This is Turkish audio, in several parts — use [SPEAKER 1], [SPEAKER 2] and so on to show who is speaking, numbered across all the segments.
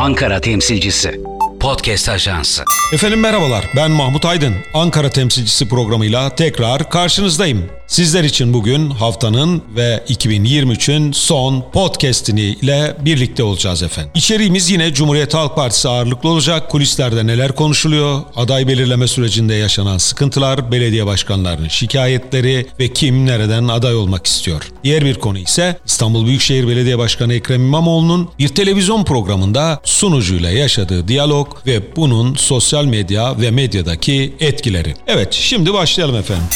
[SPEAKER 1] Ankara temsilcisi. Podcast Ajansı.
[SPEAKER 2] Efendim merhabalar. Ben Mahmut Aydın. Ankara temsilcisi programıyla tekrar karşınızdayım. Sizler için bugün haftanın ve 2023'ün son podcast'ini ile birlikte olacağız efendim. İçeriğimiz yine Cumhuriyet Halk Partisi ağırlıklı olacak. Kulislerde neler konuşuluyor? Aday belirleme sürecinde yaşanan sıkıntılar, belediye başkanlarının şikayetleri ve kim nereden aday olmak istiyor? Diğer bir konu ise İstanbul Büyükşehir Belediye Başkanı Ekrem İmamoğlu'nun bir televizyon programında sunucuyla yaşadığı diyalog ve bunun sosyal medya ve medyadaki etkileri. Evet, şimdi başlayalım efendim.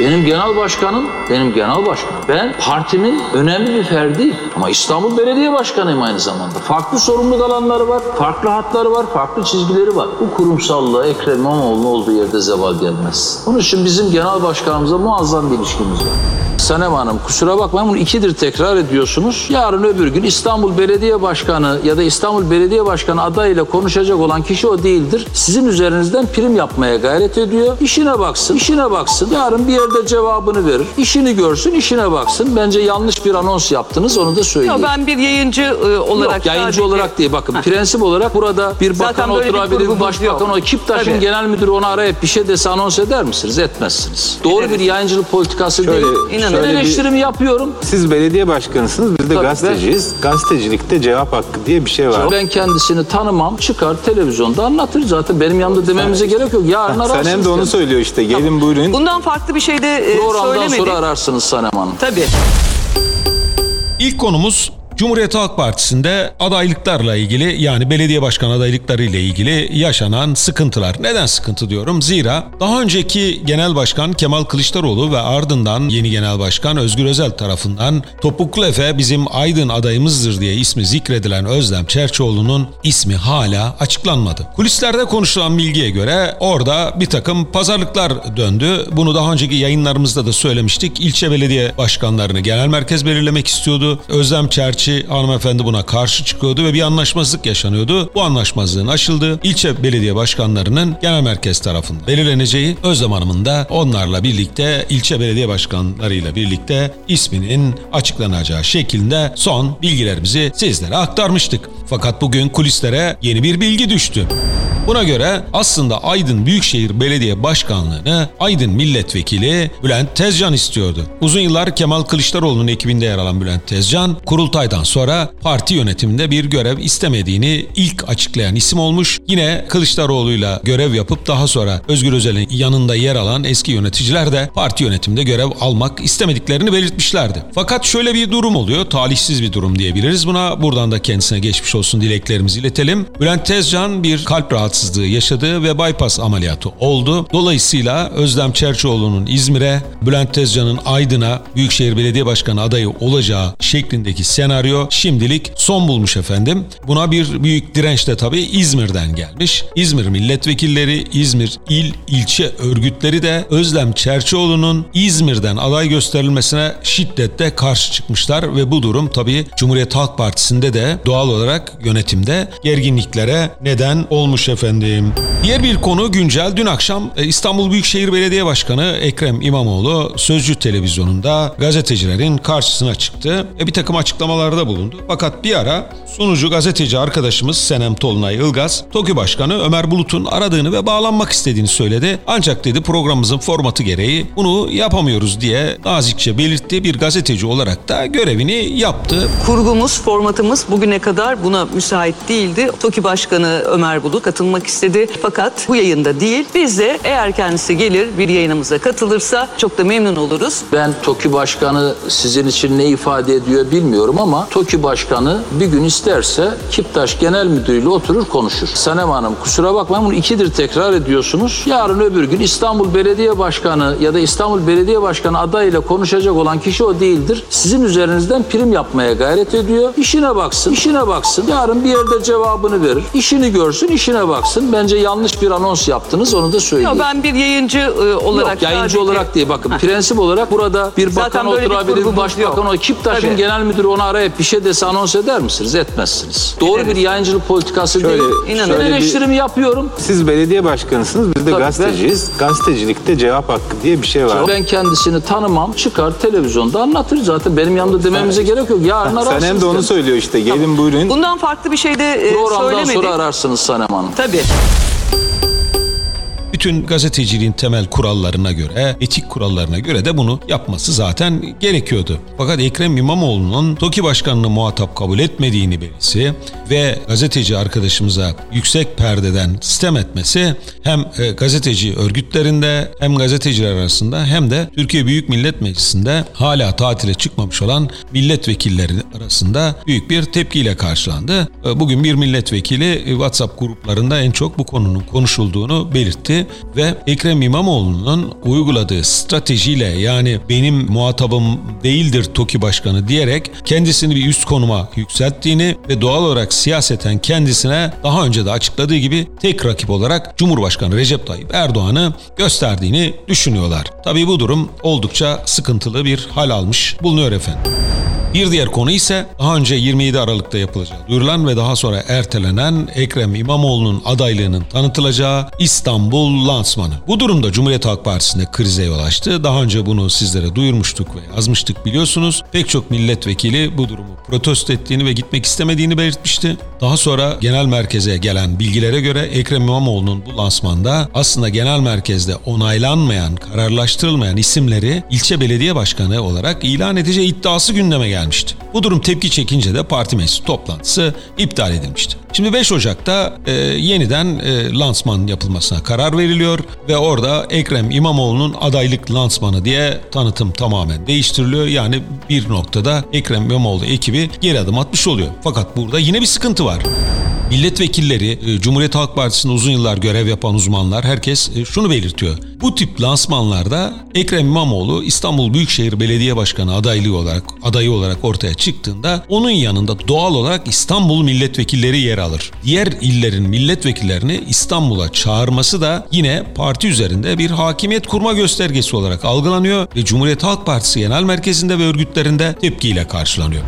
[SPEAKER 3] Benim genel başkanım, benim genel başkanım. Ben partimin önemli bir ferdiyim. Ama İstanbul Belediye Başkanıyım aynı zamanda. Farklı sorumluluk alanları var, farklı hatları var, farklı çizgileri var. Bu kurumsallığa Ekrem İmamoğlu'nun olduğu yerde zeval gelmez. Onun için bizim genel başkanımıza muazzam bir ilişkimiz var. Sanem Hanım kusura bakmayın bunu ikidir tekrar ediyorsunuz. Yarın öbür gün İstanbul Belediye Başkanı ya da İstanbul Belediye Başkanı adayıyla konuşacak olan kişi o değildir. Sizin üzerinizden prim yapmaya gayret ediyor. İşine baksın, işine baksın. Yarın bir yerde cevabını verir. İşini görsün, işine baksın. Bence yanlış bir anons yaptınız onu da söyleyeyim.
[SPEAKER 4] Yok, ben bir yayıncı e, olarak
[SPEAKER 3] Yok yayıncı
[SPEAKER 4] sadece-
[SPEAKER 3] olarak değil bakın prensip olarak burada bir
[SPEAKER 4] Zaten
[SPEAKER 3] bakan
[SPEAKER 4] bir
[SPEAKER 3] oturabilir, bir başbakan o Kiptaş'ın
[SPEAKER 4] Tabii.
[SPEAKER 3] genel müdürü onu arayıp bir şey dese anons eder misiniz? Etmezsiniz. Doğru
[SPEAKER 4] Ederiz.
[SPEAKER 3] bir yayıncılık politikası
[SPEAKER 5] Şöyle-
[SPEAKER 3] değil.
[SPEAKER 4] İnanın.
[SPEAKER 3] Ben
[SPEAKER 5] şöyle bir-
[SPEAKER 3] eleştirimi yapıyorum.
[SPEAKER 5] Siz belediye başkanısınız, biz de
[SPEAKER 3] Tabii,
[SPEAKER 5] gazeteciyiz. Gazetecilikte cevap hakkı diye bir şey var.
[SPEAKER 3] Ben kendisini tanımam. Çıkar televizyonda anlatır zaten. Benim yanımda dememize gerek yok. Yarın ararsınız.
[SPEAKER 5] Sanem de onu
[SPEAKER 3] kendisi.
[SPEAKER 5] söylüyor işte. Gelin buyurun.
[SPEAKER 4] Bundan farklı bir şey de e,
[SPEAKER 3] Programdan
[SPEAKER 4] söylemedik.
[SPEAKER 3] sonra ararsınız Sanem Hanım.
[SPEAKER 4] Tabii.
[SPEAKER 2] İlk konumuz Cumhuriyet Halk Partisi'nde adaylıklarla ilgili yani belediye başkan adaylıkları ile ilgili yaşanan sıkıntılar. Neden sıkıntı diyorum? Zira daha önceki genel başkan Kemal Kılıçdaroğlu ve ardından yeni genel başkan Özgür Özel tarafından Topuklu Efe bizim Aydın adayımızdır diye ismi zikredilen Özlem Çerçioğlu'nun ismi hala açıklanmadı. Kulislerde konuşulan bilgiye göre orada bir takım pazarlıklar döndü. Bunu daha önceki yayınlarımızda da söylemiştik. İlçe belediye başkanlarını genel merkez belirlemek istiyordu. Özlem Çerçi hanımefendi buna karşı çıkıyordu ve bir anlaşmazlık yaşanıyordu. Bu anlaşmazlığın aşıldı. İlçe belediye başkanlarının genel merkez tarafından belirleneceği Özlem Hanım'ın da onlarla birlikte ilçe belediye başkanlarıyla birlikte isminin açıklanacağı şeklinde son bilgilerimizi sizlere aktarmıştık. Fakat bugün kulislere yeni bir bilgi düştü. Buna göre aslında Aydın Büyükşehir Belediye Başkanlığı'nı Aydın Milletvekili Bülent Tezcan istiyordu. Uzun yıllar Kemal Kılıçdaroğlu'nun ekibinde yer alan Bülent Tezcan, kurultaydan sonra parti yönetiminde bir görev istemediğini ilk açıklayan isim olmuş. Yine Kılıçdaroğlu'yla görev yapıp daha sonra Özgür Özel'in yanında yer alan eski yöneticiler de parti yönetiminde görev almak istemediklerini belirtmişlerdi. Fakat şöyle bir durum oluyor, talihsiz bir durum diyebiliriz buna. Buradan da kendisine geçmiş olsun dileklerimizi iletelim. Bülent Tezcan bir kalp rahatsızlığı yaşadı ve bypass ameliyatı oldu. Dolayısıyla Özlem Çerçioğlu'nun İzmir'e, Bülent Tezcan'ın Aydın'a Büyükşehir Belediye Başkanı adayı olacağı şeklindeki senaryo şimdilik son bulmuş efendim. Buna bir büyük direnç de tabii İzmir'den gelmiş. İzmir milletvekilleri, İzmir il, ilçe örgütleri de Özlem Çerçioğlu'nun İzmir'den aday gösterilmesine şiddetle karşı çıkmışlar ve bu durum tabii Cumhuriyet Halk Partisi'nde de doğal olarak yönetimde gerginliklere neden olmuş efendim. Diğer bir konu güncel. Dün akşam e, İstanbul Büyükşehir Belediye Başkanı Ekrem İmamoğlu Sözcü Televizyonu'nda gazetecilerin karşısına çıktı ve bir takım açıklamalarda bulundu. Fakat bir ara sunucu gazeteci arkadaşımız Senem Tolunay Ilgaz, TOKİ Başkanı Ömer Bulut'un aradığını ve bağlanmak istediğini söyledi. Ancak dedi programımızın formatı gereği bunu yapamıyoruz diye nazikçe belirtti. Bir gazeteci olarak da görevini yaptı.
[SPEAKER 4] Kurgumuz, formatımız bugüne kadar buna müsait değildi. TOKİ Başkanı Ömer Bulut katılmak istedi. Fakat bu yayında değil. Biz de eğer kendisi gelir bir yayınımıza katılırsa çok da memnun oluruz.
[SPEAKER 3] Ben TOKİ Başkanı sizin için ne ifade ediyor bilmiyorum ama TOKİ Başkanı bir gün isterse Kiptaş Genel Müdürü ile oturur konuşur. Sanem Hanım kusura bakmayın bunu ikidir tekrar ediyorsunuz. Yarın öbür gün İstanbul Belediye Başkanı ya da İstanbul Belediye Başkanı adayıyla konuşacak olan kişi o değildir. Sizin üzerinizden prim yapmaya gayret ediyor. İşine baksın, işine baksın. Yarın bir yerde cevabını verir. İşini görsün, işine baksın. Baksın. Bence yanlış bir anons yaptınız onu da söyleyeyim.
[SPEAKER 4] Yok, ben bir yayıncı e, olarak
[SPEAKER 3] Yok, yayıncı
[SPEAKER 4] sadece-
[SPEAKER 3] olarak değil. Bakın prensip olarak burada bir bakan
[SPEAKER 4] bir
[SPEAKER 3] oturabilir,
[SPEAKER 4] kurgumuz
[SPEAKER 3] başbakan o Kiptaş'ın genel müdürü onu arayıp bir şey dese anons eder misiniz? Etmezsiniz. Doğru
[SPEAKER 4] Ederiz.
[SPEAKER 3] bir yayıncılık politikası
[SPEAKER 5] Şöyle-
[SPEAKER 3] değil.
[SPEAKER 4] İnanın.
[SPEAKER 3] Ben
[SPEAKER 5] şöyle bir-
[SPEAKER 3] eleştirimi yapıyorum.
[SPEAKER 5] Siz belediye başkanısınız, biz de
[SPEAKER 3] Tabii,
[SPEAKER 5] gazeteciyiz. Gazetecilikte cevap hakkı diye bir şey var.
[SPEAKER 3] Ben kendisini tanımam. Çıkar televizyonda anlatır zaten. Benim yanımda dememize gerek yok. Yarın
[SPEAKER 5] Sen
[SPEAKER 3] ararsınız.
[SPEAKER 5] hem de onu söylüyor işte. Gelin buyurun.
[SPEAKER 4] Bundan farklı bir şey de e,
[SPEAKER 3] Programdan
[SPEAKER 4] söylemedik.
[SPEAKER 3] sonra ararsınız Sanem Hanım.
[SPEAKER 4] Tabii. Câmbio.
[SPEAKER 2] Bütün gazeteciliğin temel kurallarına göre, etik kurallarına göre de bunu yapması zaten gerekiyordu. Fakat Ekrem İmamoğlu'nun TOKİ Başkanı'nı muhatap kabul etmediğini belirsi ve gazeteci arkadaşımıza yüksek perdeden sistem etmesi hem e, gazeteci örgütlerinde hem gazeteciler arasında hem de Türkiye Büyük Millet Meclisi'nde hala tatile çıkmamış olan milletvekilleri arasında büyük bir tepkiyle karşılandı. E, Bugün bir milletvekili e, WhatsApp gruplarında en çok bu konunun konuşulduğunu belirtti ve Ekrem İmamoğlu'nun uyguladığı stratejiyle yani benim muhatabım değildir TOKİ Başkanı diyerek kendisini bir üst konuma yükselttiğini ve doğal olarak siyaseten kendisine daha önce de açıkladığı gibi tek rakip olarak Cumhurbaşkanı Recep Tayyip Erdoğan'ı gösterdiğini düşünüyorlar. Tabii bu durum oldukça sıkıntılı bir hal almış bulunuyor efendim. Bir diğer konu ise daha önce 27 Aralık'ta yapılacağı duyurulan ve daha sonra ertelenen Ekrem İmamoğlu'nun adaylığının tanıtılacağı İstanbul lansmanı. Bu durumda Cumhuriyet Halk Partisi'nde krize yol açtı. Daha önce bunu sizlere duyurmuştuk ve yazmıştık biliyorsunuz. Pek çok milletvekili bu durumu protesto ettiğini ve gitmek istemediğini belirtmişti. Daha sonra genel merkeze gelen bilgilere göre Ekrem İmamoğlu'nun bu lansmanda aslında genel merkezde onaylanmayan, kararlaştırılmayan isimleri ilçe belediye başkanı olarak ilan edeceği iddiası gündeme gelmişti. Bu durum tepki çekince de parti meclisi toplantısı iptal edilmişti. Şimdi 5 Ocak'ta e, yeniden e, lansman yapılmasına karar veriliyor ve orada Ekrem İmamoğlu'nun adaylık lansmanı diye tanıtım tamamen değiştiriliyor. Yani bir noktada Ekrem İmamoğlu ekibi geri adım atmış oluyor. Fakat burada yine bir sıkıntı var. Milletvekilleri, e, Cumhuriyet Halk Partisi'nde uzun yıllar görev yapan uzmanlar herkes e, şunu belirtiyor. Bu tip lansmanlarda Ekrem İmamoğlu İstanbul Büyükşehir Belediye Başkanı adaylığı olarak adayı olarak ortaya çıktığında onun yanında doğal olarak İstanbul milletvekilleri yer alır. Diğer illerin milletvekillerini İstanbul'a çağırması da yine parti üzerinde bir hakimiyet kurma göstergesi olarak algılanıyor ve Cumhuriyet Halk Partisi Genel Merkezi'nde ve örgütlerinde tepkiyle karşılanıyor.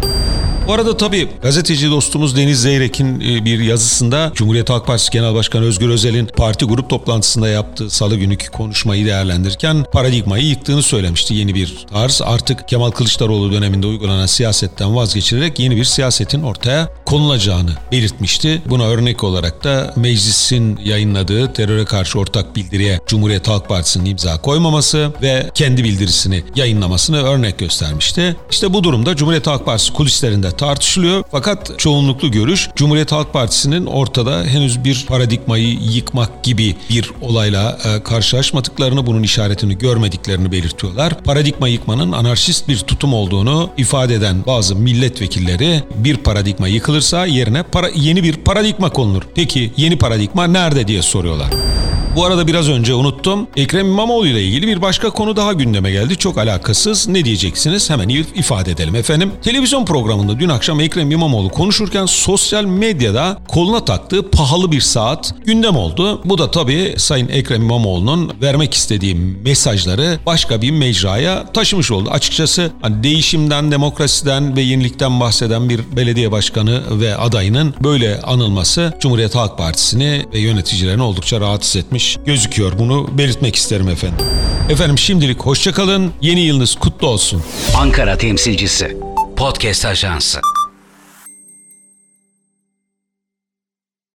[SPEAKER 2] Bu arada tabii gazeteci dostumuz Deniz Zeyrek'in e, bir yazısında Cumhuriyet Halk Partisi Genel Başkanı Özgür Özel'in parti grup toplantısında yaptığı salı günüki konuşmayı değerlendirirken paradigmayı yıktığını söylemişti. Yeni bir tarz artık Kemal Kılıçdaroğlu döneminde uygulanan siyasetten vazgeçilerek yeni bir siyasetin ortaya konulacağını belirtmişti. Buna örnek olarak da meclisin yayınladığı teröre karşı ortak bildiriye Cumhuriyet Halk Partisi'nin imza koymaması ve kendi bildirisini yayınlamasını örnek göstermişti. İşte bu durumda Cumhuriyet Halk Partisi kulislerinde tartışılıyor. Fakat çoğunluklu görüş Cumhuriyet Halk Partisi'nin ortada henüz bir paradigmayı yıkmak gibi bir olayla e, karşılaşmadıklarını, bunun işaretini görmediklerini belirtiyorlar. Paradigma yıkmanın anarşist bir tutum olduğunu ifade eden bazı milletvekilleri bir paradigma yıkılırsa yerine para, yeni bir paradigma konulur. Peki yeni paradigma nerede diye soruyorlar. Bu arada biraz önce unuttum. Ekrem İmamoğlu ile ilgili bir başka konu daha gündeme geldi. Çok alakasız. Ne diyeceksiniz? Hemen if- ifade edelim efendim. Televizyon programında dün akşam Ekrem İmamoğlu konuşurken sosyal medyada koluna taktığı pahalı bir saat gündem oldu. Bu da tabii Sayın Ekrem İmamoğlu'nun vermek istediği mesajları başka bir mecraya taşımış oldu. Açıkçası hani değişimden, demokrasiden ve yenilikten bahseden bir belediye başkanı ve adayının böyle anılması Cumhuriyet Halk Partisi'ni ve yöneticilerini oldukça rahatsız etmiş gözüküyor. Bunu belirtmek isterim efendim. Efendim şimdilik hoşçakalın. Yeni yılınız kutlu olsun.
[SPEAKER 1] Ankara temsilcisi. Podcast Ajansı.